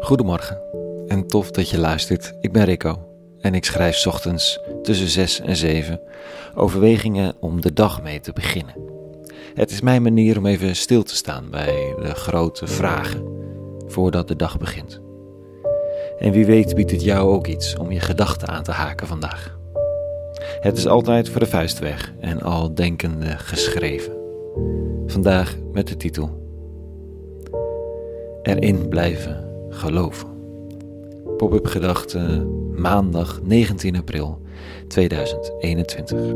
Goedemorgen en tof dat je luistert. Ik ben Rico en ik schrijf ochtends tussen 6 en 7 overwegingen om de dag mee te beginnen. Het is mijn manier om even stil te staan bij de grote vragen voordat de dag begint. En wie weet biedt het jou ook iets om je gedachten aan te haken vandaag. Het is altijd voor de vuist weg en al denkende geschreven. Vandaag met de titel Erin blijven geloven. Pop-up gedachte maandag 19 april 2021.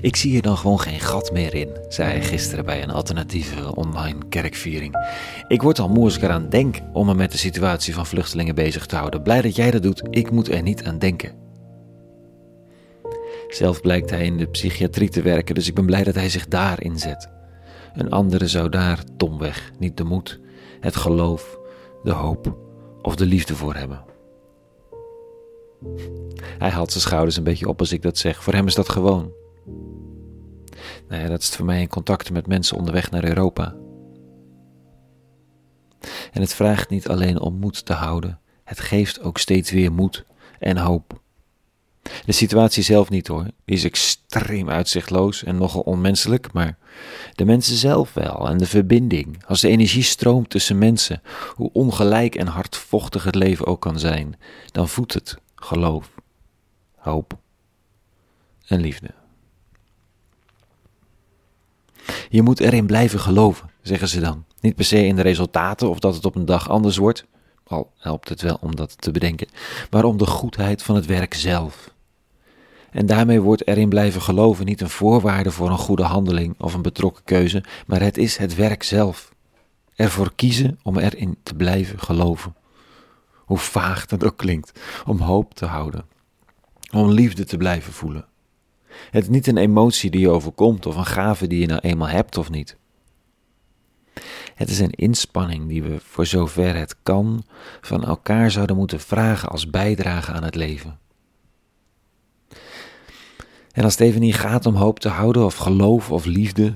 Ik zie er dan gewoon geen gat meer in, zei hij gisteren bij een alternatieve online kerkviering. Ik word al moe als ik eraan denk om me met de situatie van vluchtelingen bezig te houden. Blij dat jij dat doet, ik moet er niet aan denken. Zelf blijkt hij in de psychiatrie te werken, dus ik ben blij dat hij zich daar inzet. Een andere zou daar domweg niet de moed, het geloof, de hoop of de liefde voor hebben. Hij haalt zijn schouders een beetje op als ik dat zeg. Voor hem is dat gewoon. Nou ja, dat is voor mij in contacten met mensen onderweg naar Europa. En het vraagt niet alleen om moed te houden, het geeft ook steeds weer moed en hoop. De situatie zelf niet hoor, die is extreem uitzichtloos en nogal onmenselijk, maar de mensen zelf wel en de verbinding, als de energie stroomt tussen mensen, hoe ongelijk en hardvochtig het leven ook kan zijn, dan voedt het geloof, hoop en liefde. Je moet erin blijven geloven, zeggen ze dan. Niet per se in de resultaten of dat het op een dag anders wordt, al helpt het wel om dat te bedenken, maar om de goedheid van het werk zelf. En daarmee wordt erin blijven geloven niet een voorwaarde voor een goede handeling of een betrokken keuze, maar het is het werk zelf. Ervoor kiezen om erin te blijven geloven. Hoe vaag dat ook klinkt, om hoop te houden, om liefde te blijven voelen. Het is niet een emotie die je overkomt of een gave die je nou eenmaal hebt of niet. Het is een inspanning die we, voor zover het kan, van elkaar zouden moeten vragen als bijdrage aan het leven. En als het even niet gaat om hoop te houden of geloof of liefde,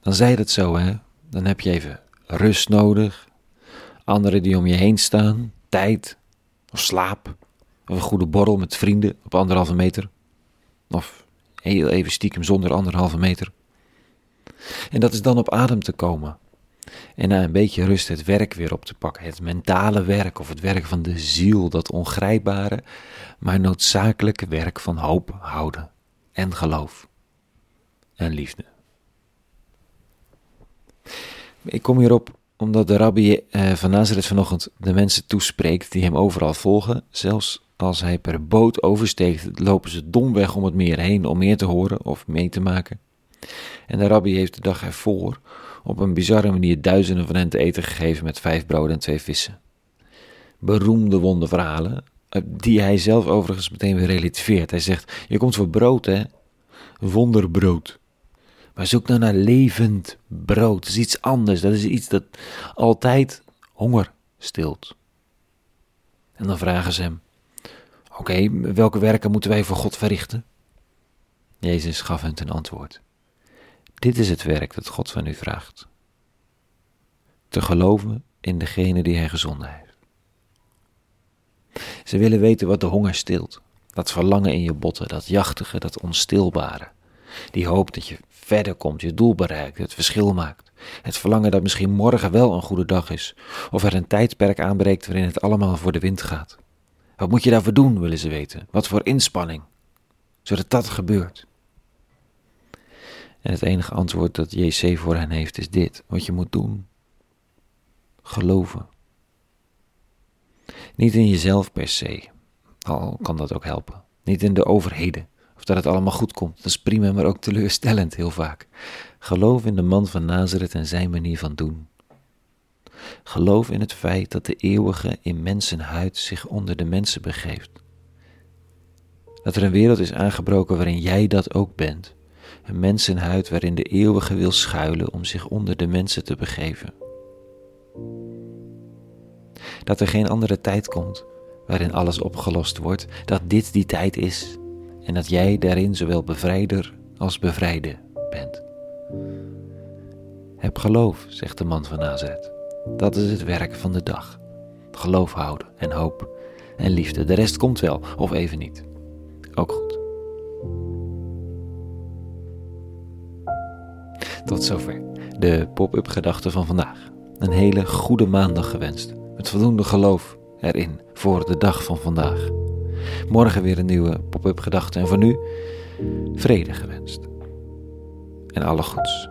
dan zei het zo, hè. Dan heb je even rust nodig, anderen die om je heen staan, tijd of slaap, of een goede borrel met vrienden op anderhalve meter, of heel even stiekem zonder anderhalve meter. En dat is dan op adem te komen. En na een beetje rust het werk weer op te pakken. Het mentale werk of het werk van de ziel, dat ongrijpbare, maar noodzakelijke werk van hoop houden en geloof en liefde. Ik kom hierop omdat de rabbi eh, van Nazareth vanochtend de mensen toespreekt die hem overal volgen. Zelfs als hij per boot oversteekt, lopen ze domweg om het meer heen om meer te horen of mee te maken. En de rabbi heeft de dag ervoor op een bizarre manier duizenden van hen te eten gegeven met vijf broden en twee vissen. Beroemde wonderverhalen, die hij zelf overigens meteen weer relativeert. Hij zegt: Je komt voor brood, hè? Wonderbrood. Maar zoek nou naar levend brood. Dat is iets anders. Dat is iets dat altijd honger stilt. En dan vragen ze hem: Oké, welke werken moeten wij voor God verrichten? Jezus gaf hen ten antwoord: Dit is het werk dat God van u vraagt: te geloven in degene die hij gezonden heeft. Ze willen weten wat de honger stilt. Dat verlangen in je botten, dat jachtige, dat onstilbare. Die hoop dat je verder komt, je doel bereikt, het verschil maakt. Het verlangen dat misschien morgen wel een goede dag is, of er een tijdperk aanbreekt waarin het allemaal voor de wind gaat. Wat moet je daarvoor doen, willen ze weten? Wat voor inspanning? Zodat dat gebeurt. En het enige antwoord dat JC voor hen heeft is dit: wat je moet doen. Geloven. Niet in jezelf per se, al kan dat ook helpen. Niet in de overheden, of dat het allemaal goed komt. Dat is prima, maar ook teleurstellend heel vaak. Geloof in de man van Nazareth en zijn manier van doen. Geloof in het feit dat de eeuwige in mensenhuid zich onder de mensen begeeft. Dat er een wereld is aangebroken waarin jij dat ook bent. Een mensenhuid waarin de eeuwige wil schuilen om zich onder de mensen te begeven dat er geen andere tijd komt waarin alles opgelost wordt, dat dit die tijd is en dat jij daarin zowel bevrijder als bevrijde bent. Heb geloof, zegt de man van Nazareth. Dat is het werk van de dag. Geloof houden en hoop en liefde. De rest komt wel, of even niet. Ook goed. Tot zover de pop-up gedachte van vandaag. Een hele goede maandag gewenst. Met voldoende geloof erin voor de dag van vandaag. Morgen weer een nieuwe pop-up gedachte en voor nu vrede gewenst. En alle goeds.